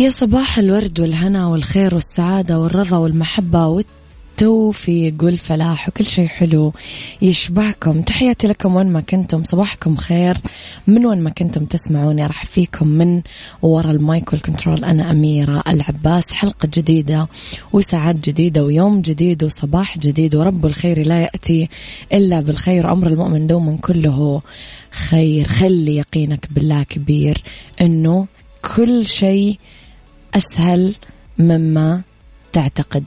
يا صباح الورد والهنا والخير والسعادة والرضا والمحبة والتوفيق والفلاح وكل شيء حلو يشبعكم تحياتي لكم وين ما كنتم. صباحكم خير. من وين ما كنتم تسمعوني راح فيكم من ورا المايك وال control. أنا أميرة العباس حلقة جديدة وساعات جديدة ويوم جديد وصباح جديد ورب الخير لا يأتي إلا بالخير. أمر المؤمن دوما كله خير. خلي يقينك بالله كبير إنه كل شيء أسهل مما تعتقد.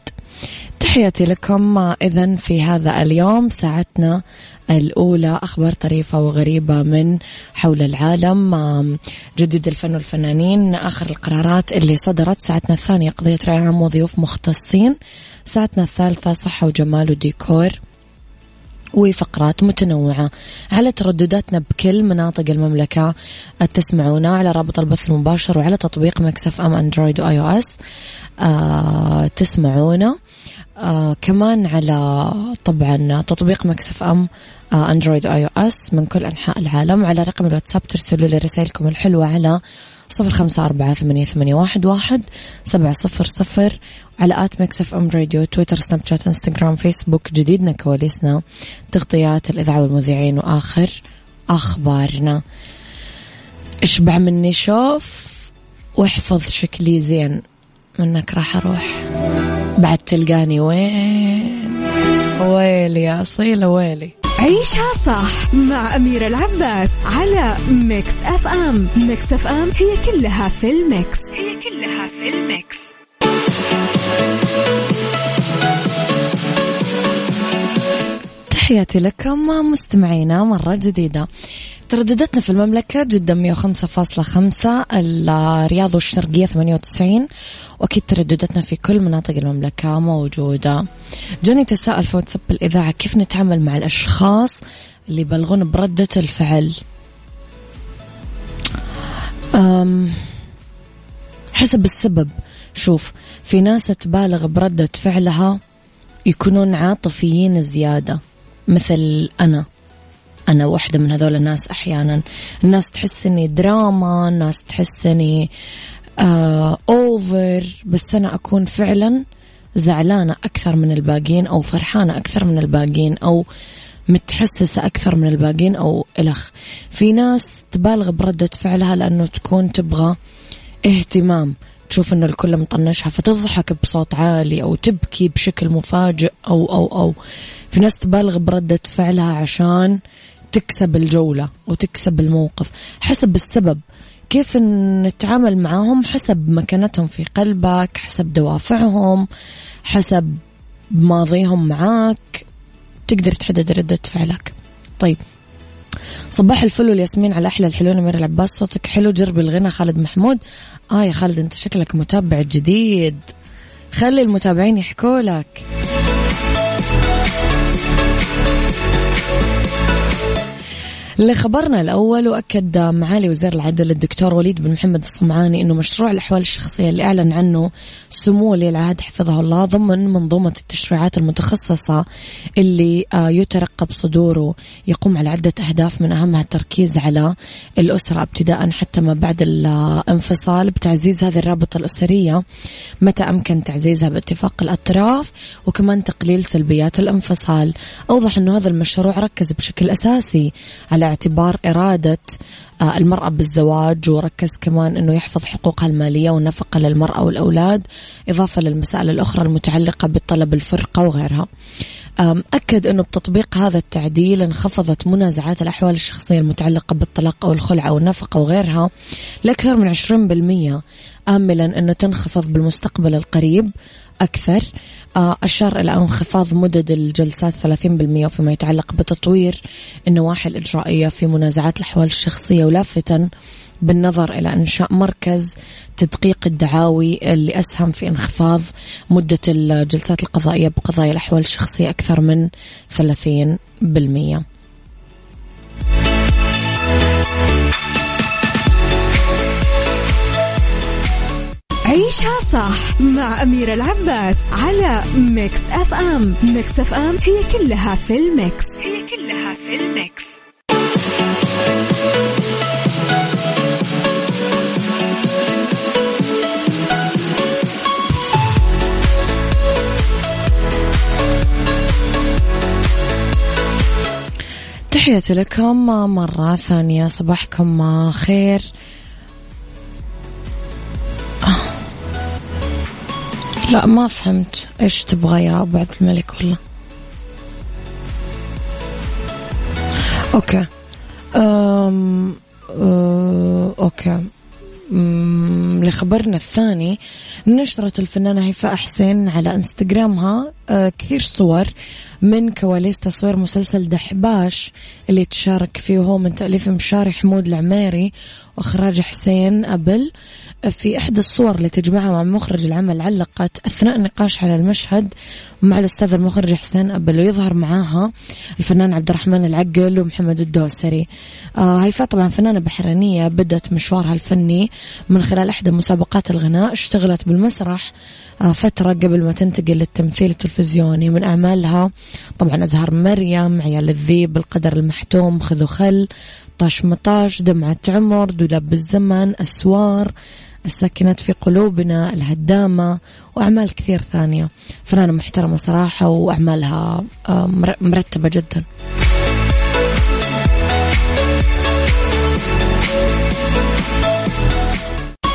تحياتي لكم إذا في هذا اليوم ساعتنا الأولى أخبار طريفة وغريبة من حول العالم. جديد الفن والفنانين آخر القرارات اللي صدرت. ساعتنا الثانية قضية رأي عام وضيوف مختصين. ساعتنا الثالثة صحة وجمال وديكور. وفقرات متنوعة على تردداتنا بكل مناطق المملكة. تسمعونا على رابط البث المباشر وعلى تطبيق Mix FM أندرويد و iOS تسمعونا. آه كمان على طبعا تطبيق Mix FM آه أندرويد و iOS من كل أنحاء العالم. على رقم الواتساب ترسلوا لي رسائلكم الحلوة على صفر خمسة أربعة ثمانية, ثمانية واحد, واحد سبعة صفر صفر على at Mix FM Radio تويتر سناب شات إنستغرام فيسبوك جديدنا كواليسنا تغطيات الإذاعة والمذيعين وآخر أخبارنا. اشبع مني شوف؟ واحفظ شكلي زين. منك راح أروح. بعد تلقاني وين؟ ويلي يا أصيلة ويلي. عيشها صح مع أميرة العباس على Mix F M. Mix FM هي كلها في ال Mix. هي كلها في ال Mix. تحياتي لكم مستمعينا مرة جديدة. ترددتنا في المملكة جدا 105.5 الرياض والشرقية 98 وأكيد ترددتنا في كل مناطق المملكة موجودة. جاني تساءل في واتساب الإذاعة كيف نتعامل مع الأشخاص اللي يبلغون بردة الفعل؟ أم حسب السبب. شوف في ناس تبالغ بردة فعلها يكونون عاطفيين زيادة مثل أنا. أنا واحدة من هذول الناس أحيانا. الناس تحس إني دراما الناس تحس إني آه أوفر بس أنا أكون فعلا زعلانة أكثر من الباقين أو فرحانة أكثر من الباقين أو متحسسة أكثر من الباقين أو إلخ في ناس تبالغ بردة فعلها لأنه تكون تبغى اهتمام تشوف إنه الكل مطنشها فتضحك بصوت عالي أو تبكي بشكل مفاجئ أو أو أو. في ناس تبالغ بردة فعلها عشان تكسب الجولة وتكسب الموقف. حسب السبب. كيف نتعامل معاهم؟ حسب مكانتهم في قلبك حسب دوافعهم حسب ماضيهم معاك. تقدر تحدد ردة فعلك. طيب. صباح الفل والياسمين على أحلى الحلوين أمير العباس صوتك حلو. جربي الغنى خالد محمود. آه يا خالد أنت شكلك متابع جديد. خلي المتابعين يحكوا لك لخبرنا الأول وأكد معالي وزير العدل الدكتور وليد بن محمد الصمعاني أنه مشروع الأحوال الشخصية اللي أعلن عنه سمو ولي العهد حفظه الله ضمن منظومة التشريعات المتخصصة اللي آه، يترقب صدوره يقوم على عدة أهداف من أهمها التركيز على الأسرة ابتداء حتى ما بعد الانفصال بتعزيز هذه الرابطة الأسرية متى أمكن تعزيزها باتفاق الأطراف وكمان تقليل سلبيات الانفصال. أوضح أنه هذا المشروع ركز بشكل أساسي على اعتبار إرادة آه، المرأة بالزواج وركز كمان أنه يحفظ حقوقها المالية والنفقة للمرأة والأولاد إضافة للمسائل الأخرى المتعلقة بالطلب الفرقة وغيرها. أكد أنه بتطبيق هذا التعديل انخفضت منازعات الأحوال الشخصية المتعلقة بالطلاق أو الخلع أو النفقة وغيرها لأكثر من 20% آملا أنه تنخفض بالمستقبل القريب. أكثر آه، أشار إلى انخفاض مدد الجلسات 30% فيما يتعلق بتطوير النواحي الإجرائية في منازعات الأحوال الشخصية ولافتا بالنظر إلى إنشاء مركز تدقيق الدعاوي اللي أسهم في انخفاض مدة الجلسات القضائية بقضايا الأحوال الشخصية أكثر من 30%. عيشها صح مع أميرة العباس على Mix FM. Mix FM هي كلها في ال Mix. هي كلها في ال Mix. تحياتي لكم مرة ثانية صباحكم خير. لا ما فهمت. إيش تبغى يا أبو عبد الملك والله؟ okay. أم... أه... okay. لخبرنا الثاني نشرت الفنانة هيفاء حسين على إنستغرامها كثير صور من كواليس تصوير مسلسل دحباش اللي تشارك فيه هو من تأليف مشاري حمود العميري وإخراج حسين أبل. في إحدى الصور اللي تجمعها مع مخرج العمل علقت أثناء النقاش على المشهد مع الأستاذ المخرج حسين أبل ويظهر معاها الفنان عبد الرحمن العقل ومحمد الدوسري. آه هيفاء طبعا فنانة بحرينية بدأت مشوارها الفني من خلال إحدى مسابقات الغناء اشتغلت بالمسرح فترة قبل ما تنتقل للتمثيل التلفزيوني من أعمالها طبعا أزهار مريم عيال الذيب القدر المحتوم خذوا خل طاش ما طاش دمعة عمر دولاب الزمن أسوار الساكنات في قلوبنا الهدامة وأعمال كثير ثانية. فنانة محترمة صراحة وأعمالها آه، مرتبة جدا.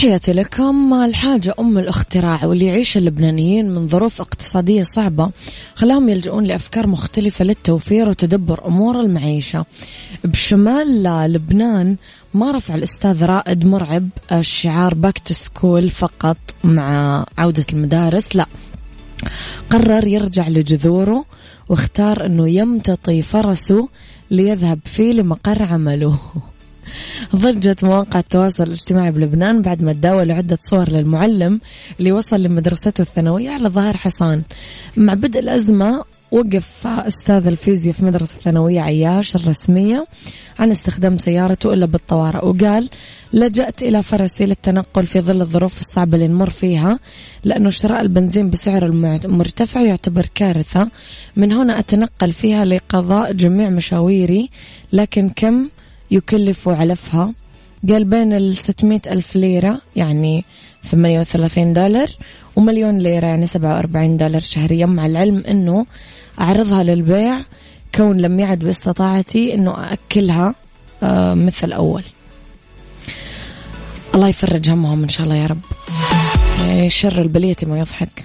تحياتي لكم. الحاجة أم الاختراع واللي يعيشه اللبنانيين من ظروف اقتصادية صعبة. خلاهم يلجؤون لأفكار مختلفة للتوفير وتدبر أمور المعيشة. بشمال لبنان ما رفع الأستاذ رائد مرعب الشعار back to school فقط مع عودة المدارس. لا قرر يرجع لجذوره واختار أنه يمتطي فرسه ليذهب فيه لمقر عمله. ضجت مواقع التواصل الاجتماعي بلبنان بعد ما تداولوا عدة صور للمعلم اللي وصل لمدرسته الثانوية على ظهر حصان. مع بدء الأزمة وقف أستاذ الفيزياء في مدرسة ثانوية عياش الرسمية عن استخدام سيارته إلا بالطوارئ وقال لجأت إلى فرسي للتنقل في ظل الظروف الصعبة اللي نمر فيها لأنه شراء البنزين بسعر المرتفع يعتبر كارثة. من هنا أتنقل فيها لقضاء جميع مشاويري لكن كم يكلف علفها. قال بين ال 600 ألف ليرة يعني 38 دولار ومليون ليرة يعني 47 دولار شهريا مع العلم أنه أعرضها للبيع كون لم يعد باستطاعتي أنه أأكلها آه مثل أول الله يفرج همهم إن شاء الله يا رب. يعني شر البلية ما يضحك.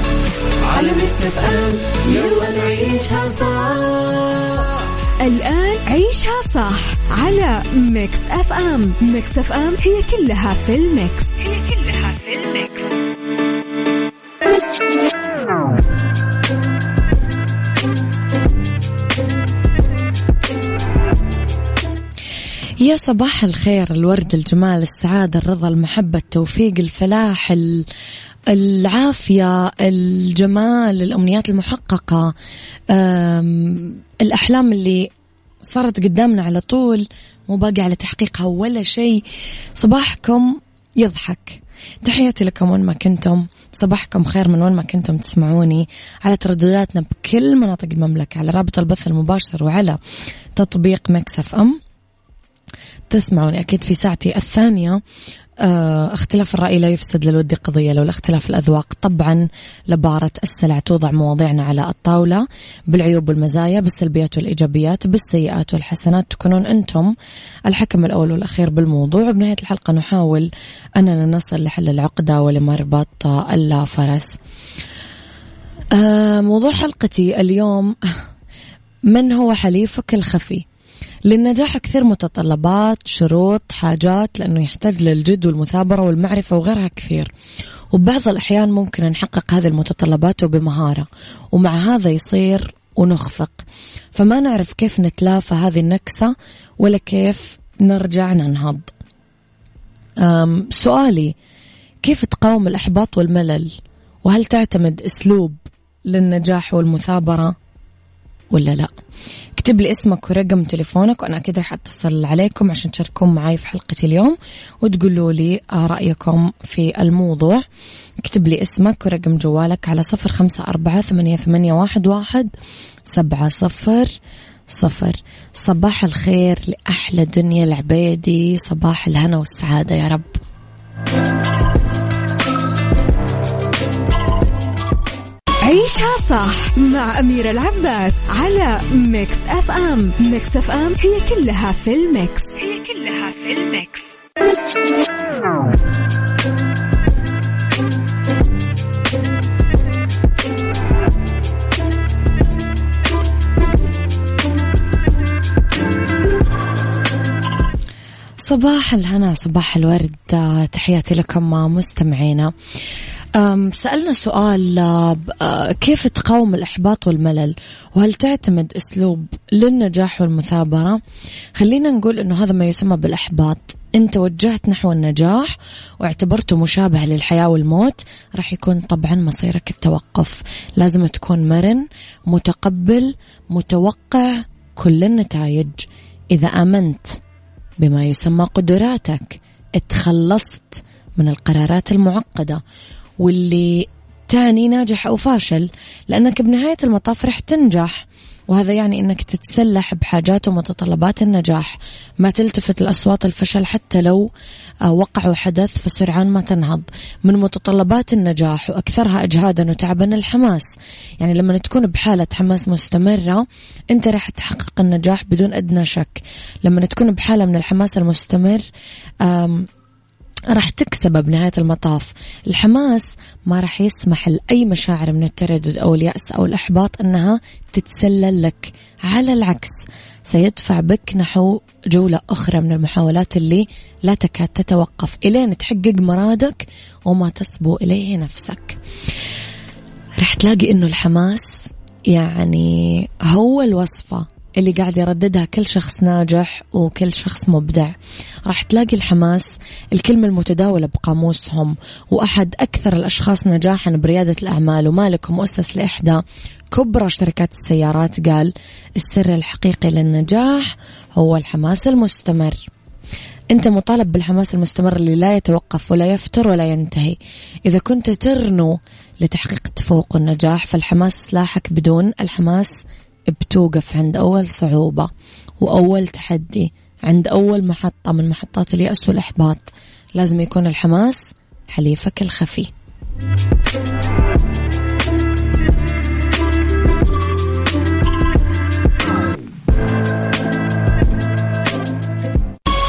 على Mix FM. يلا نعيشها صح. الآن عيشها صح على Mix FM. Mix FM هي كلها في ال Mix. هي كلها في ال Mix. يا صباح الخير الورد الجمال السعادة الرضا المحبة التوفيق الفلاح العافية الجمال الأمنيات المحققة الأحلام اللي صارت قدامنا على طول مو باقي على تحقيقها ولا شيء. صباحكم يضحك. تحياتي لكم وين ما كنتم. صباحكم خير من وين ما كنتم تسمعوني. على تردداتنا بكل مناطق المملكة على رابط البث المباشر وعلى تطبيق مكسف أم. تسمعوني أكيد في ساعتي الثانية. اختلاف الرأي لا يفسد للود قضية لو الاختلاف الأذواق. طبعا لبارة السلع توضع مواضيعنا على الطاولة بالعيوب والمزايا بالسلبيات والإيجابيات بالسيئات والحسنات. تكونون أنتم الحكم الأول والأخير بالموضوع. وبنهاية الحلقة نحاول أننا نصل لحل العقدة ولمربط الفرس آه، موضوع حلقتي اليوم من هو حليفك الخفي؟ للنجاح كثير متطلبات شروط حاجات لأنه يحتاج للجد والمثابرة والمعرفة وغيرها كثير. وبعض الأحيان ممكن نحقق هذه المتطلبات وبمهارة ومع هذا يصير ونخفق. فما نعرف كيف نتلافى هذه النكسة ولا كيف نرجع ننهض. سؤالي كيف تقاوم الإحباط والملل؟ وهل تعتمد أسلوب للنجاح والمثابرة ولا لا؟ اكتب لي اسمك ورقم تليفونك وأنا أكيد راح أتصل عليكم عشان تشاركون معي في حلقة اليوم وتقولوا لي رأيكم في الموضوع. اكتب لي اسمك ورقم جوالك على صفر خمسة أربعة ثمانية, ثمانية واحد, واحد سبعة صفر صفر. صباح الخير لأحلى دنيا العبيدي صباح الهنا والسعادة يا رب. عيشها صح مع أميرة العباس على Mix FM. Mix FM هي كلها في ال Mix. هي كلها في ال Mix. صباح الهنا صباح الورد. تحياتي لكم مستمعينا. سألنا سؤال آه، كيف تقاوم الإحباط والملل؟ وهل تعتمد أسلوب للنجاح والمثابرة؟ خلينا نقول أنه هذا ما يسمى بالإحباط. أنت وجهت نحو النجاح واعتبرته مشابه للحياة والموت راح يكون طبعا مصيرك التوقف. لازم تكون مرن متقبل متوقع كل النتائج. إذا آمنت بما يسمى قدراتك اتخلصت من القرارات المعقدة. واللي تعني ناجح أو فاشل لأنك بنهاية المطاف رح تنجح وهذا يعني أنك تتسلح بحاجات ومتطلبات النجاح. ما تلتفت لأصوات الفشل حتى لو آه، وقع وحدث فسرعان ما تنهض. من متطلبات النجاح وأكثرها إجهادا وتعبا الحماس. يعني لما تكون بحالة حماس مستمرة أنت راح تحقق النجاح بدون أدنى شك. لما تكون بحالة من الحماس المستمر راح تكسبه بنهاية المطاف. الحماس ما راح يسمح لأي مشاعر من التردد أو اليأس أو الإحباط أنها تتسلل لك. على العكس سيدفع بك نحو جولة أخرى من المحاولات اللي لا تكاد تتوقف. إلين تحقق مرادك وما تصبو إليه نفسك. راح تلاقي أنه الحماس يعني هو الوصفة اللي قاعد يرددها كل شخص ناجح وكل شخص مبدع. راح تلاقي الحماس الكلمة المتداولة بقاموسهم وأحد أكثر الأشخاص نجاحا بريادة الأعمال ومالك ومؤسس لإحدى كبرى شركات السيارات. قال السر الحقيقي للنجاح هو الحماس المستمر. أنت مطالب بالحماس المستمر اللي لا يتوقف ولا يفتر ولا ينتهي. إذا كنت ترنو لتحقيق التفوق والنجاح فالحماس سلاحك بدون الحماس بتوقف عند أول صعوبة وأول تحدي عند أول محطة من محطات اليأس والإحباط. لازم يكون الحماس حليفك الخفي.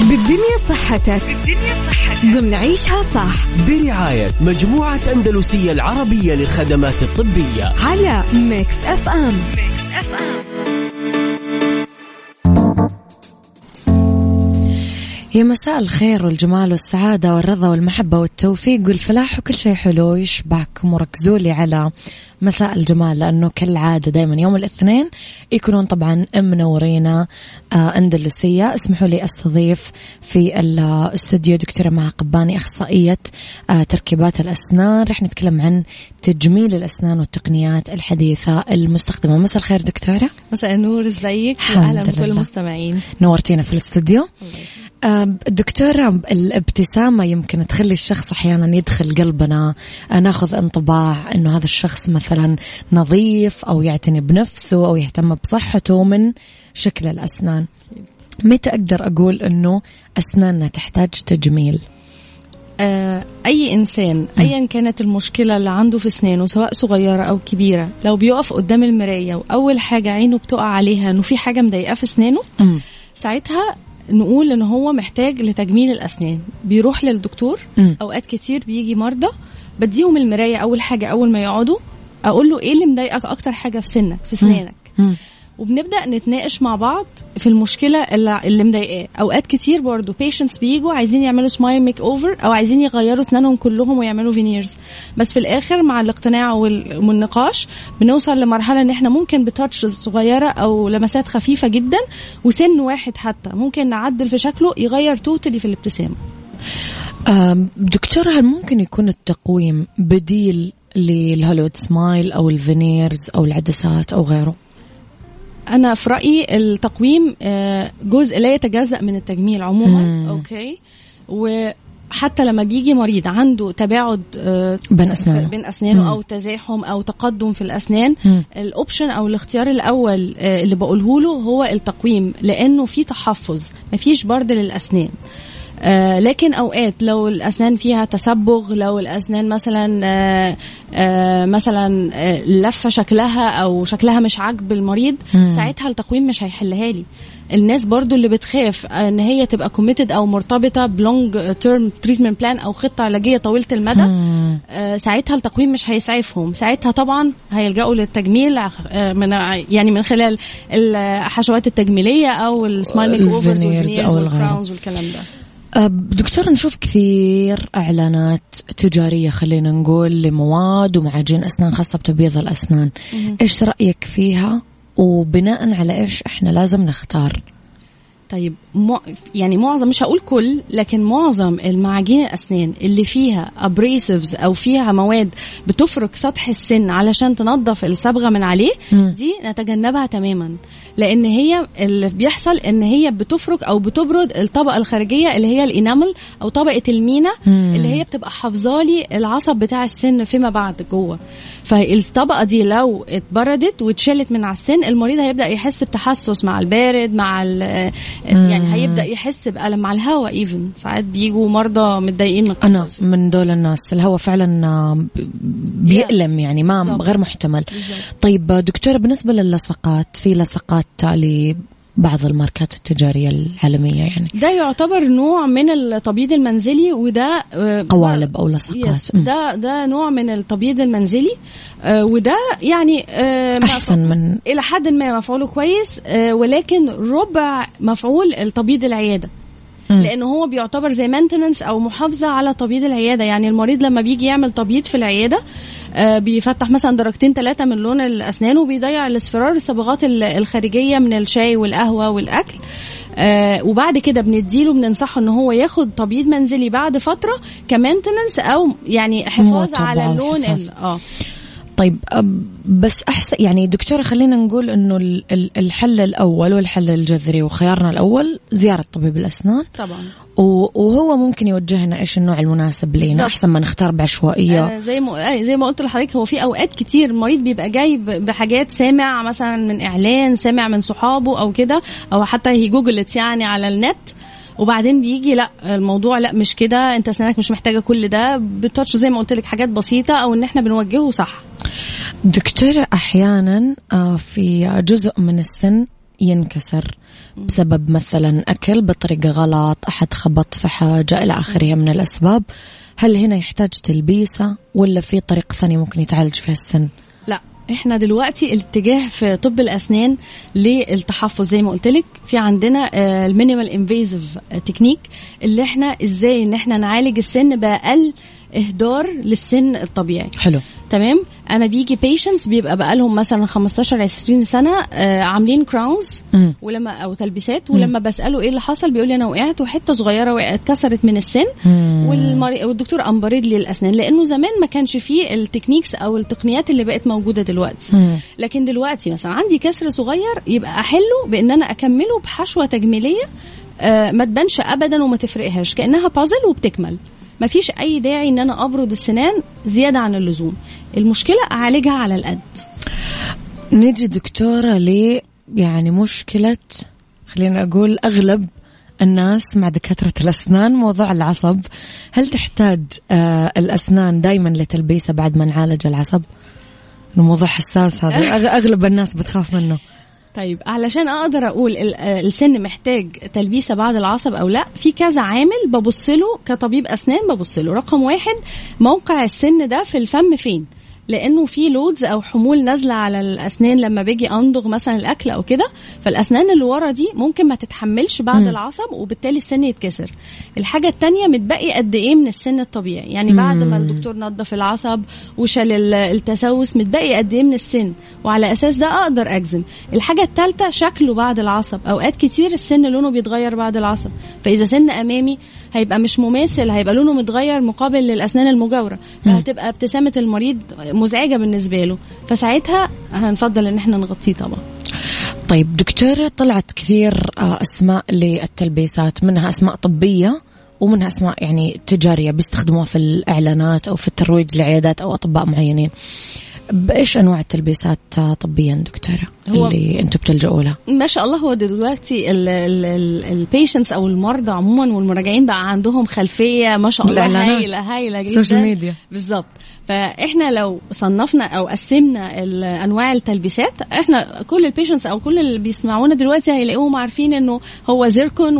بالدنيا صحتك بالدنيا صحتك ضمن عيشها صح. برعاية مجموعة أندلسية العربية للخدمات الطبية. على Mix FM. Mix يا مساء الخير والجمال والسعادة والرضا والمحبة والتوفيق والفلاح وكل شيء حلو. يشبعكم وركزوا لي على مساء الجمال لأنه كالعادة دائما يوم الاثنين يكونون طبعا منورينا آه، أندلسية. اسمحوا لي أستضيف في الاستوديو دكتورة مها قباني أخصائية آه، تركيبات الأسنان. رح نتكلم عن تجميل الأسنان والتقنيات الحديثة المستخدمة. مساء الخير دكتورة. مساء النور ازيك؟ واهلا بكل. المستمعين. نورتينا في الاستوديو. آه، دكتورة الابتسامة يمكن تخلي الشخص أحيانا يدخل قلبنا ناخذ انطباع أنه هذا الشخص مثلا نظيف أو يعتني بنفسه أو يهتم بصحته من شكل الأسنان متى أقدر أقول أنه أسناننا تحتاج تجميل آه أي إنسان ايا كانت المشكلة اللي عنده في اسنانه سواء صغيرة أو كبيرة لو بيقف قدام المراية وأول حاجة عينه بتقع عليها إنه في حاجة مضايقاه في اسنانه. ساعتها نقول إن هو محتاج لتجميل الأسنان بيروح للدكتور. أوقات كتير بيجي مرضى بديهم المراية أول حاجة أول ما يقعدوا أقول له إيه اللي مضايقك أكتر حاجة في سنك في اسنانك مم. وبنبدأ نتناقش مع بعض في المشكلة اللي, اللي مضايقاه. أوقات كتير برضو patients بيجوا عايزين يعملوا smile makeover أو عايزين يغيروا اسنانهم كلهم ويعملوا veneers بس في الآخر مع الاقتناع وال- والنقاش بنوصل لمرحلة إن إحنا ممكن ب touch صغيرة أو لمسات خفيفة جدا وسن واحد حتى. ممكن نعدل في شكله يغير totally في الابتسامة. آم، دكتورة هل ممكن يكون التقويم بديل لل Hollywood smile أو ال veneers أو العدسات أو غيره أنا في رأيي التقويم آه، جزء لا يتجزأ من التجميل عموما مم. okay وحتى لما بيجي مريض عنده تباعد آه، بين أسنانه بين أسنانه. أو تزاحم أو تقدم في الأسنان. ال option أو الاختيار الأول آه، اللي بقوله له هو التقويم لأنه في تحفظ مفيش برد للأسنان آه لكن أوقات لو الأسنان فيها تصبغ لو الأسنان مثلا آه آه مثلا لفة شكلها أو شكلها مش عاجب المريض مم. ساعتها التقويم مش هيحلها لي الناس برضو اللي بتخاف إن هي تبقى committed أو مرتبطة ب long term treatment plan أو خطة علاجية طويلة المدى. آه، ساعتها التقويم مش هيسعفهم ساعتها طبعا هيلجأوا للتجميل آه، من يعني من خلال الحشوات التجميلية أو ال smile makeovers وال veneers. وال crowns والكلام ده دكتور نشوف كثير إعلانات تجارية خلينا نقول لمواد ومعاجين أسنان خاصة بتبييض الأسنان. إيش رأيك فيها؟ وبناء على إيش إحنا لازم نختار؟ طيب يعني معظم مش هقول كل لكن معظم المعاجين الأسنان اللي فيها abrasives أو فيها مواد بتفرك سطح السن علشان تنظف الصبغة من عليه. دي نتجنبها تماما لأن هي اللي بيحصل إن هي بتفرك أو بتبرد الطبقة الخارجية اللي هي ال enamel أو طبقة المينا. اللي هي بتبقى حافظالي العصب بتاع السن فيما بعد جوه فالطبقة دي لو اتبردت واتشالت من على السن المريض هيبدأ يحس بتحسس مع البارد مع ال- يعني هيبدأ يحس بألم مع الهواء even ساعات بيجوا مرضى متضايقين من أنا. من دول الناس الهواء فعلا آه، بيألم يعني ما. غير محتمل. طيب دكتورة بالنسبة للصقات في لصقات لبعض الماركات التجارية العالمية يعني ده يعتبر نوع من التبييض المنزلي وده آه، قوالب أو لصقات. ده ده نوع من التبييض المنزلي آه، وده يعني آه، أحسن من إلى حد ما مفعوله كويس ولكن ربع مفعول التبييض العيادة مم. لأنه هو بيعتبر زي مينتننس أو محافظة على تبييض العيادة. يعني المريض لما بيجي يعمل تبييض في العيادة آه، بيفتح مثلا درجتين ثلاثة من لون الأسنان وبيضيع الاصفرار الصبغات ال- الخارجية من الشاي والقهوة والأكل. آه وبعد كده بنديله بننصحه إن هو ياخد تبييض منزلي بعد فترة كمينتننس أو يعني حفاظ على اللون آه. طيب بس أحسن يعني دكتورة خلينا نقول إنه الحل الأول والحل الجذري وخيارنا الأول زيارة طبيب الأسنان. طبعا. وهو ممكن يوجهنا إيش النوع المناسب لينا أحسن ما نختار بعشوائية. آه زي ما زي ما قلت لحضرتك هو في أوقات كتير المريض بيبقى جاي بحاجات سامع مثلا من إعلان سامع من صحابه أو كده أو حتى هي جوجلت يعني على النت. وبعدين بيجي لا الموضوع لا مش كده انت سنانك مش محتاجة كل ده بتاتش زي ما قلت لك حاجات بسيطة أو إن إحنا بنوجهه صح. دكتورة أحيانا آه، في جزء من السن ينكسر بسبب مثلا أكل بطريقة غلط أحد خبط في حاجة إلى آخره من الأسباب. هل هنا يحتاج تلبيسة ولا في طريقه ثانية ممكن يتعالج فيها السن؟ إحنا دلوقتي الاتجاه في طب الأسنان للتحفظ زي ما قلت لك. في عندنا ال minimal invasive technique اللي إحنا إزاي ان إحنا نعالج السن بأقل اهدار للسن الطبيعي. حلو. تمام؟ أنا بيجي patients بيبقى بقى لهم مثلا 15 20 سنة آه عاملين crowns ولما أو تلبيسات ولما بسأله إيه اللي حصل بيقول لي أنا وقعت وحتة صغيرة وقعت كسرت من السن. والمري... والدكتور برد لي الأسنان لأنه زمان ما كانش فيه ال techniques أو التقنيات اللي بقت موجودة دلوقتي. لكن دلوقتي مثلا عندي كسر صغير يبقى أحله بإن أنا أكمله بحشوة تجميلية آه ما تبانش ابدا وما تفرقهاش كأنها بازل وبتكمل. ما فيش أي داعي إن أنا أبرد السنان زيادة عن اللزوم. المشكلة أعالجها على القد. نيجي دكتورة ل يعني مشكلة خلينا أقول أغلب الناس مع دكاترة الأسنان موضوع العصب. هل تحتاج آه الأسنان دايما لتلبيسة بعد ما نعالج العصب؟ الموضوع حساس هذا. أغلب الناس بتخاف منه. طيب علشان أقدر أقول السن محتاج تلبيسه بعد العصب أو لأ في كذا عامل ببص له كطبيب أسنان ببص له. رقم واحد موقع السن ده في الفم فين؟ لأنه في لودز أو حمول نازلة على الأسنان لما باجي امضغ مثلا الأكل أو كده فالأسنان اللي ورا دي ممكن ما تتحملش بعد م. العصب وبالتالي السن يتكسر. الحاجة الثانية متبقي قد إيه من السن الطبيعي؟ يعني بعد ما الدكتور نظف العصب وشال التسوس متبقي قد إيه من السن؟ وعلى أساس ده أقدر أجزم. الحاجة الثالثه شكله بعد العصب. أوقات كتير السن لونه بيتغير بعد العصب. فإذا سن أمامي هيبقى مش مماثل هيبقى لونه متغير مقابل للأسنان المجاورة فهتبقى ابتسامة المريض مزعجة بالنسبة له. فساعتها هنفضل إن إحنا نغطيه طبعا. طيب دكتورة طلعت كثير آه، أسماء للتلبيسات منها أسماء طبية ومنها أسماء يعني تجارية بيستخدموها في الإعلانات أو في الترويج لعيادات أو أطباء معينين. بإيش أنواع التلبيسات طبيا دكتورة هو اللي أنتم بتلجؤوا لها؟ ما شاء الله هو دلوقتي ال patients أو المرضى عموما والمراجعين بقى عندهم خلفية ما شاء الله هايلة هايلة جدا. social media بالظبط. فإحنا لو صنفنا أو قسمنا انواع التلبيسات إحنا كل ال patients أو كل اللي بيسمعونا دلوقتي هيلاقوهم عارفين إنه هو زيركون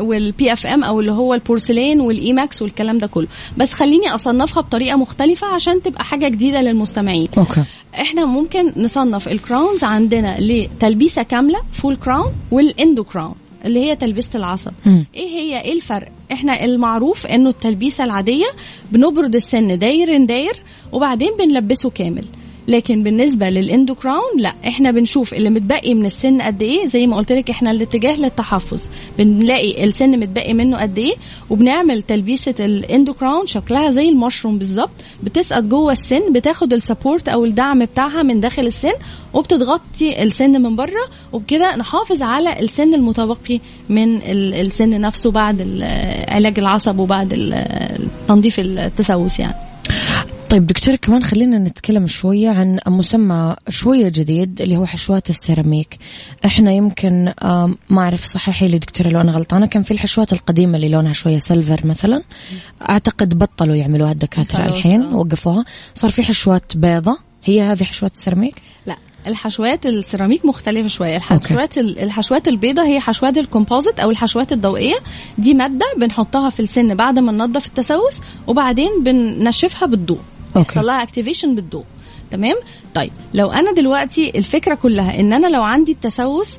وال PFM أو اللي هو البورسلين وال Emax والكلام ده كله. بس خليني أصنفها بطريقة مختلفة عشان تبقى حاجة جديدة للمستمعين. okay. إحنا ممكن نصنف ال crowns عندنا لتلبيسة كاملة full crown وال endocrown اللي هي تلبيسة العصب. م. إيه هي؟ إيه الفرق؟ إحنا المعروف إنه التلبيسة العادية بنبرد السن داير داير وبعدين بنلبسه كامل. لكن بالنسبة لل endocrown لا إحنا بنشوف اللي متبقي من السن قد إيه زي ما قلت لك إحنا الاتجاه للتحفظ. بنلاقي السن متبقي منه قد إيه وبنعمل تلبيسة ال endocrown شكلها زي المشروم بالظبط. بتسقط جوه السن بتاخد ال support أو الدعم بتاعها من داخل السن وبتغطي السن من بره وبكده نحافظ على السن المتبقي من السن نفسه بعد علاج العصب وبعد تنظيف التسوس يعني. طيب دكتور كمان خلينا نتكلم شوية عن مسمى شوية جديد اللي هو حشوات السيراميك. إحنا يمكن ما أعرف صححي لي دكتورة لو أنا غلطانة كان في الحشوات القديمة اللي لونها شوية silver مثلا. أعتقد بطلوا يعملوها الدكاترة الحين وقفوها. صار في حشوات بيضة. هي هذه حشوات السيراميك؟ لا الحشوات السيراميك مختلفة شوية. الحشوات okay. الحشوات البيضة هي حشوات ال composite أو الحشوات الضوئية. دي مادة بنحطها في السن بعد ما ننظف التسوس وبعدين بننشفها بالضوء. يحصل لها activation بالضوء. تمام؟ طيب لو أنا دلوقتي الفكرة كلها إن أنا لو عندي التسوس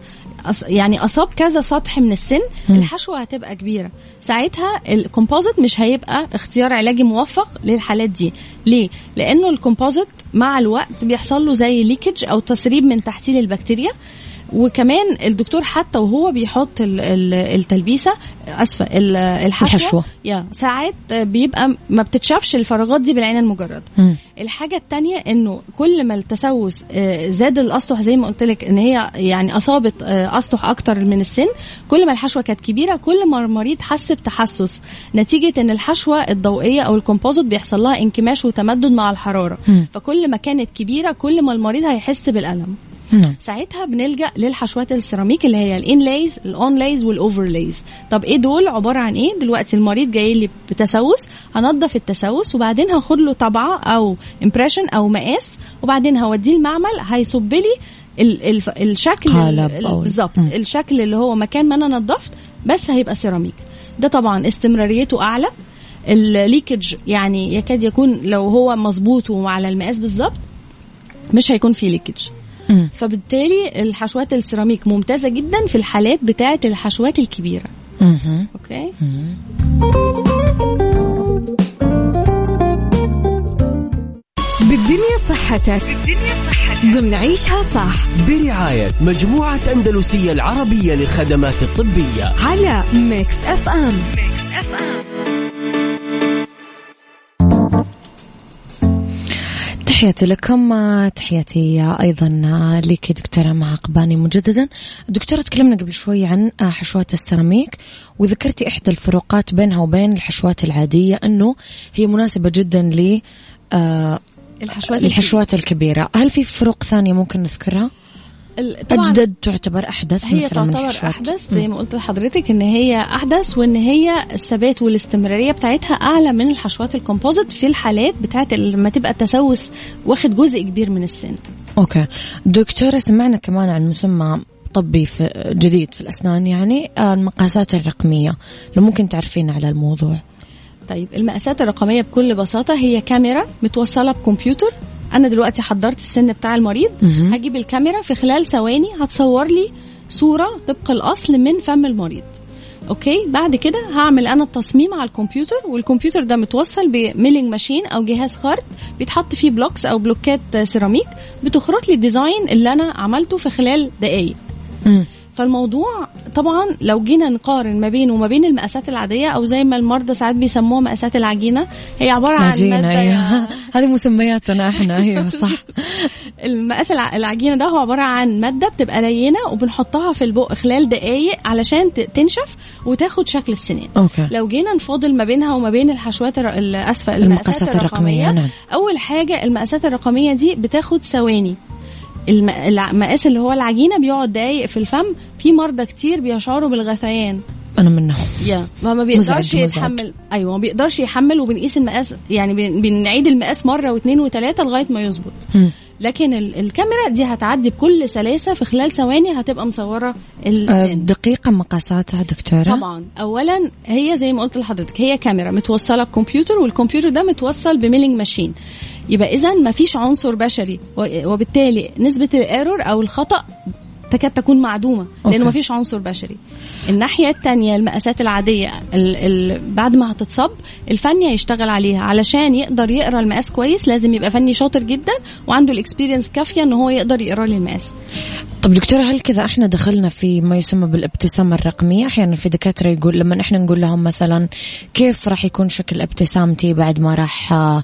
يعني أصاب كذا سطح من السن الحشوه هتبقى كبيرة. ساعتها ال composite مش هيبقى اختيار علاجي موفق للحالات دي. ليه؟ لأنه ال composite مع الوقت بيحصل له زي leakage أو تسريب من تحتيه للبكتيريا وكمان الدكتور حتى وهو بيحط ال- ال- التلبيسة آسفة ال- الحشوة, الحشوة. يا ساعات بيبقى ما بتتشافش الفراغات دي بالعين المجرده مم. الحاجة التانية إنه كل ما التسوس آه، زاد الأسطح زي ما قلت لك إن هي يعني أصابت آه، أسطح أكتر من السن كل ما الحشوة كانت كبيرة كل ما المريض حس بتحسس نتيجة إن الحشوة الضوئية أو ال composite بيحصل لها انكماش وتمدد مع الحرارة مم. فكل ما كانت كبيرة كل ما المريض هيحس بالألم نعم. ساعتها بنلجأ للحشوات السيراميك اللي هي ال inlays ال onlays وال overlays طب إيه دول؟ عبارة عن إيه؟ دلوقتي المريض جاي لي بتسوس هنضف التسوس وبعدين هاخد له طبعة أو impression أو مقاس وبعدين هوديه المعمل هيصب لي ال ال الشكل بالظبط. الشكل اللي هو مكان ما أنا نظفت بس هيبقى سيراميك. ده طبعا استمراريته أعلى. ال leakage يعني يكاد يكون لو هو مظبوط وعلى المقاس بالظبط مش هيكون فيه leakage مم. فبالتالي الحشوات السيراميك ممتازة جدا في الحالات بتاعة الحشوات الكبيرة. مهم. أوكي؟ بالدنيا صحتك. بالدنيا صحتك. ضمن عيشها صح. برعاية مجموعة أندلسية العربية للخدمات الطبية. على ميكس أف أم. تحياتي لكم. تحياتي أيضا لك دكتورة مع قباني مجددا. دكتورة تكلمنا قبل شوي عن حشوات السيراميك وذكرتي إحدى الفروقات بينها وبين الحشوات العادية أنه هي مناسبة جدا ل آه، الحشوات الحشوات الكبيرة. هل في فروق ثانية ممكن نذكرها؟ أجدد تعتبر أحدث هي تعتبر أحدث زي ما قلت لحضرتك إن هي أحدث وإن هي الثبات والاستمرارية بتاعتها أعلى من الحشوات الكومبوزيت في الحالات بتاعت لما تبقى التسوس واخد جزء كبير من السن. okay. دكتورة سمعنا كمان عن مسمى طبي في جديد في الأسنان يعني آه، المقاسات الرقمية لو ممكن تعرفين على الموضوع. طيب المقاسات الرقمية بكل بساطة هي كاميرا متوصلة بكمبيوتر أنا دلوقتي حضرت السن بتاع المريض. هجيب الكاميرا في خلال ثواني هتصور لي صورة طبق الأصل من فم المريض okay بعد كده هعمل أنا التصميم على الكمبيوتر والكمبيوتر ده متوصل ب milling machine أو جهاز خرط بيتحط فيه blocks أو بلوكات سيراميك بتخرط لي design ال اللي أنا عملته في خلال دقائق. فالموضوع طبعا لو جينا نقارن ما بينه وما بين المقاسات العادية أو زي ما المرضى ساعات بيسموها مقاسات العجينة هي عبارة عن مادة أيوة. هذه مسمياتنا إحنا أيوه صح المقاس الع- العجينة ده هو عبارة عن مادة بتبقى لينة وبنحطها في البق خلال دقائق علشان تنشف وتاخد شكل السنان أوكي لو جينا نفاضل ما بينها وما بين الحشوات الاسفل المقاسات الرقمية، نعم. أول حاجة المقاسات الرقمية دي بتاخد ثواني المقاس اللي هو العجينة بيقعد دقايق في الفم في مرضى كتير بيشعروا بالغثيان. أنا منهم. يا ما ما بيقدرش مزعج، مزعج. يتحمل. أيوه ما بيقدرش يحمل وبنقيس المقاس يعني بن- بنعيد المقاس مرة واثنين وثلاثه لغاية ما يظبط. لكن ال- الكاميرا دي هتعدي بكل سلاسة في خلال ثواني هتبقى مصورة آه، السن دقيقة مقاساتها دكتورة. طبعا. اولا هي زي ما قلت لحضرتك هي كاميرا متوصلة بكمبيوتر والكمبيوتر ده متوصل بميلينج ماشين. يبقى اذا ما فيش عنصر بشري. وبالتالي نسبة ال error أو الخطأ تكاد تكون معدومة لأنه. ما فيش عنصر بشري. الناحية الثانية المقاسات العادية ال ال بعد ما هتتصب الفني هيشتغل عليها. علشان يقدر يقرأ المقاس كويس لازم يبقى فني شاطر جدا وعنده ال experience كافية إن هو يقدر يقرأ لي المقاس طب دكتورة هل كذا إحنا دخلنا في ما يسمى بالابتسامة الرقمية؟ أحيانا في دكاترة يقول لما إحنا نقول لهم مثلا كيف راح يكون شكل ابتسامتي بعد ما راح آه،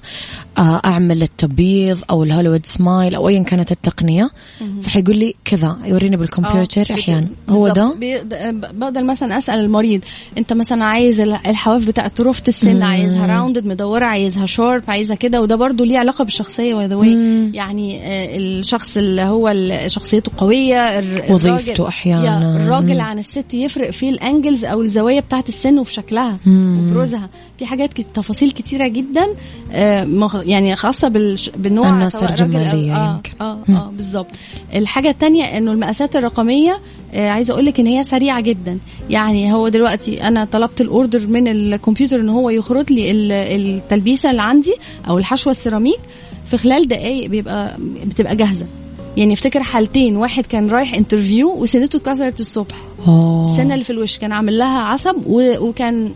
آه، أعمل التبييض أو ال Hollywood smile أو ايا كانت التقنية؟ فحيقول لي كذا يوريني بالكمبيوتر آه، أحيانا. هو. ده؟ بقدر مثلا أسأل المريض أنت مثلا عايز ال- الحواف بتاعت رفة السن عايزها rounded مدورة عايزها sharp عايزها كده وده برضو ليه by the يعني الشخص اللي هو شخصيته قوية الر- وظيفته. يا، الراجل. عن الست يفرق في ال angles أو الزوايا بتاعت السن وفي شكلها. وبروزها في حاجات كت- تفاصيل كتيرة جدا آه، يعني خاصة بالنوع أو- الجمالية آه. آه آه بالظبط الحاجة التانية إنه المقاسات الرقمية آه عايزة أقول لك إن هي سريعة جدا يعني هو دلوقتي أنا طلبت ال order من الكمبيوتر إن هو يخرط لي ال- التلبيسة اللي عندي أو الحشوة السيراميك في خلال دقائق بيبقى بتبقى جاهزة يعني افتكر حالتين. واحد كان رايح interview وسنته اتكسرت الصبح. أوه. السنة اللي في الوش كان عامل لها عصب و- وكان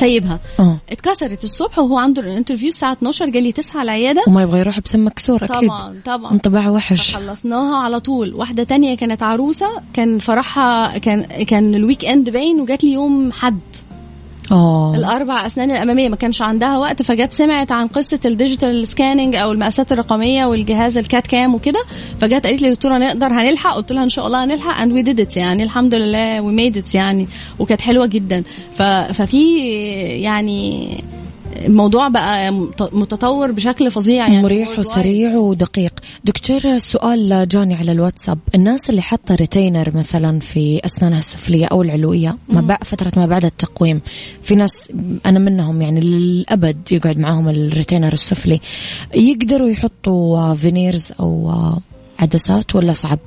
سايبها. آه. اتكسرت الصبح وهو عنده ال interview الساعة 12 جالي 9 على العيادة. وما يبغى يروح بسم مكسور أكيد. طبعا طبعا. انطباع وحش. خلصناها على طول. واحدة تانية كانت عروسة كان فرحها كان كان ال weekend باين وجات لي يوم حد. آه. الأربع أسنان الأمامية ما كانش عندها وقت فجت سمعت عن قصة ال digital scanning أو المقاسات الرقمية والجهاز ال CAD/CAM وكده فجت قالت لي دكتوره نقدر هنلحق؟ قلت لها إن شاء الله هنلحق and we did يعني الحمد لله we made it يعني وكانت حلوة جدا. ف- ففي يعني الموضوع بقى مت- متطور بشكل فظيع يعني. مريح. وسريع ودقيق. دكتور سؤال جاني على الواتساب. الناس اللي حاطة retainer مثلا في اسنانها السفلية أو العلوية ما بعد فترة ما بعد التقويم في ناس أنا منهم يعني للأبد يقعد معاهم ال retainer السفلي يقدروا يحطوا veneers أو عدسات ولا صعب؟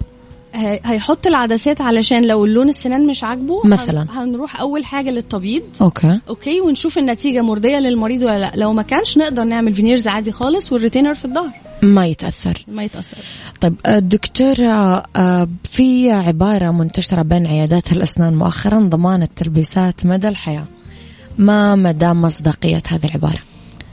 هيحط العدسات علشان لو اللون السنان مش عاجبه مثلاً. هنروح أول حاجة للتبييض. أوكي. أوكي؟ ونشوف النتيجة مرضية للمريض ولا لأ. لو ما كانش نقدر نعمل veneers عادي خالص وال retainer في الظهر. ما يتأثر. ما يتأثر. طيب آه، دكتورة آه، في عبارة منتشرة بين عيادات الأسنان مؤخرا ضمان التلبيسات مدى الحياة. ما مدى مصداقية هذه العبارة؟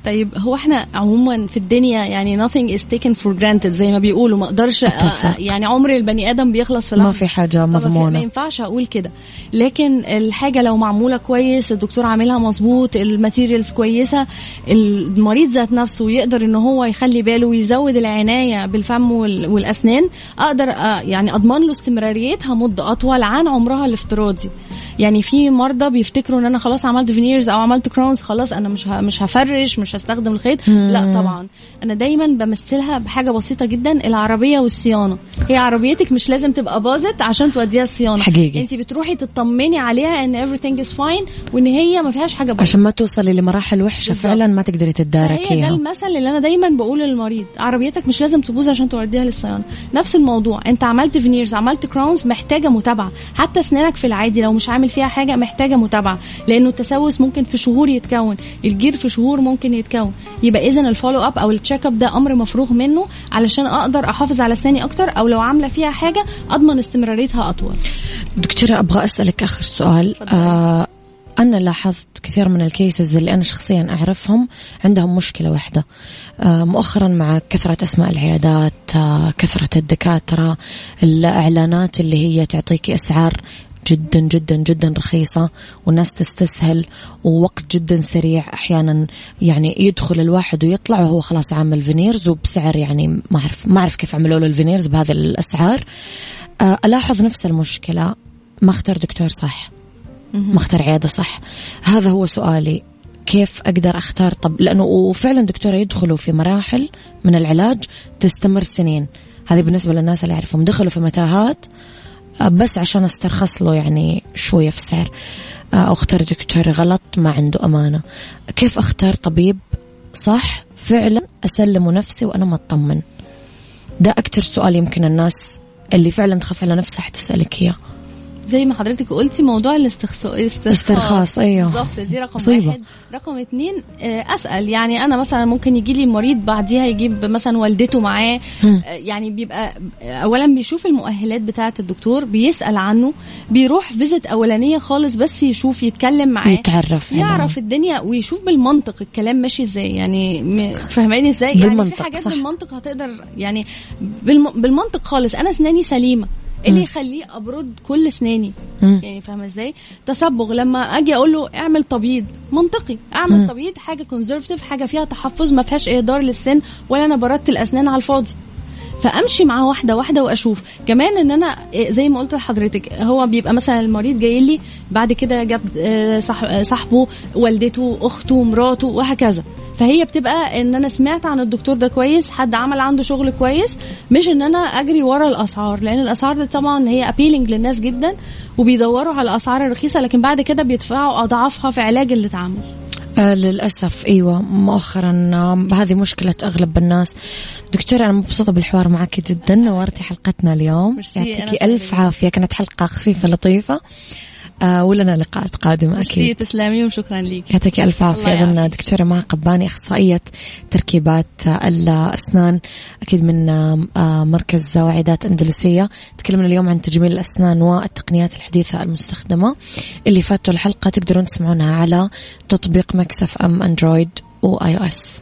طيب هو إحنا عموما في الدنيا يعني nothing is taken for granted زي ما بيقولوا ما أقدرش أتفق. أ- يعني عمر البني آدم بيخلص في لحظة. ما في فما في- ما ينفعش أقول كده. لكن الحاجة لو معمولة كويس الدكتور عاملها مظبوط الماتيريالز كويسة المريض ذات نفسه يقدر إن هو يخلي باله ويزود العناية بالفم وال- والأسنان أقدر أ- يعني أضمن له استمراريتها مدة أطول عن عمرها الافتراضي. يعني في مرضى بيفتكروا إن أنا خلاص عملت veneers أو عملت crowns خلاص أنا مش مش هفرش مش هستخدم الخيط. لا طبعا. أنا دايما بمثلها بحاجة بسيطة جدا العربية والصيانة. هي عربيتك مش لازم تبقى باظت عشان توديها الصيانة. حقيقي. انت بتروحي تطمني عليها إن everything is fine وإن هي ما فيهاش حاجة باظت. عشان ما توصلي لمراحل وحشة بالضبط. فعلا ما تقدري هي ده تتداركيها المثل اللي أنا دايما بقوله للمريض. عربيتك مش لازم تبوظ عشان توديها للصيانة. نفس الموضوع. أنت عملت veneers عملت crowns محتاجة متابعة. حتى اسنانك في العادي لو مش عامل فيها حاجة محتاجة متابعة لأنه التسوس ممكن في شهور يتكون الجير في شهور ممكن يتكون. يبقى اذا ال follow up أو ال check up ده أمر مفروغ منه علشان أقدر أحافظ على اسناني أكتر أو لو عاملة فيها حاجة أضمن استمراريتها أطول. دكتورة أبغى أسألك آخر سؤال. آه أنا لاحظت كثير من ال cases اللي أنا شخصيا أعرفهم عندهم مشكلة واحدة. آه مؤخرا مع كثرة أسماء العيادات آه كثرة الدكاترة الإعلانات اللي هي تعطيك أسعار جدا جدا جدا رخيصة والناس تستسهل ووقت جدا سريع أحيانا. يعني يدخل الواحد ويطلع وهو خلاص عامل veneers وبسعر يعني ما أعرف ما أعرف كيف عملوا له ال veneers بهذه الأسعار. آه، ألاحظ نفس المشكلة. ما اختار دكتور صح. ما اختار عيادة صح. هذا هو سؤالي. كيف أقدر أختار؟ طب لأنه وفعلا دكتورة يدخلوا في مراحل من العلاج تستمر سنين. هذه بالنسبة للناس اللي أعرفهم. دخلوا في متاهات بس عشان استرخص له يعني شوية في سعر. آه، أو أختار دكتور غلط ما عنده أمانة. كيف أختار طبيب؟ صح فعلا أسلمه نفسي وأنا ما أطمن. ده أكتر سؤال يمكن الناس اللي فعلا تخاف على نفسها حتسألك إياه. زي ما حضرتك قلتي موضوع الاستخصاص استرخاص، أيوه. بالظبط دي رقم مصيبة. واحد. رقم اتنين آه، أسأل. يعني أنا مثلا ممكن يجي لي مريض بعديها يجيب مثلا والدته معاه. آه، يعني بيبقى آه، اولا بيشوف المؤهلات بتاعة الدكتور بيسأل عنه بيروح فيزت أولانية خالص بس يشوف يتكلم معاه يتعرف. يعرف الدنيا ويشوف بالمنطق الكلام ماشي إزاي. يعني فاهماني إزاي؟ يعني في حاجات صح. بالمنطق هتقدر يعني بالم... بالمنطق خالص. أنا أسناني سليمة. اللي يخليه أبرد كل اسناني. يعني فاهمة إزاي؟ تصبغ لما أجي أقول له اعمل تبييض منطقي. اعمل. تبييض حاجة كونزرفتيف حاجة فيها تحفظ ما فيهاش اهدار للسن ولا أنا بردت الأسنان على الفاضي. فأمشي معاه واحدة واحدة وأشوف. كمان إن أنا إيه زي ما قلت لحضرتك هو بيبقى مثلا المريض جاي لي بعد كده جاب آه، صاحبه والدته أخته مراته وهكذا. فهي بتبقى ان أنا سمعت عن الدكتور ده كويس حد عمل عنده شغل كويس مش ان أنا اجري ورا الاسعار لأن الاسعار دي طبعا هي ابيلينج للناس جدا وبيدوروا على الأسعار الرخيصة لكن بعد كده بيدفعوا أضعافها في علاج اللي اتعمل. آه للأسف أيوة مؤخرا آه، هذه مشكلة أغلب الناس. دكتورة أنا مبسوطة بالحوار معك جدا نورتي حلقتنا اليوم. يعطيكي ألف عافية. كانت حلقة خفيفة لطيفة. ولنا لقاءات قادمة أكيد. تسلمي وشكرا ليك يعطيك ألف عافية. إذن. دكتورة مها قباني أخصائية تركيبات الأسنان أكيد من آه، آه، مركز وعيادات أندلسية. تكلمنا اليوم عن تجميل الأسنان والتقنيات الحديثة المستخدمة. اللي فاتوا الحلقة تقدرون تسمعونها على تطبيق MixFM Android و iOS.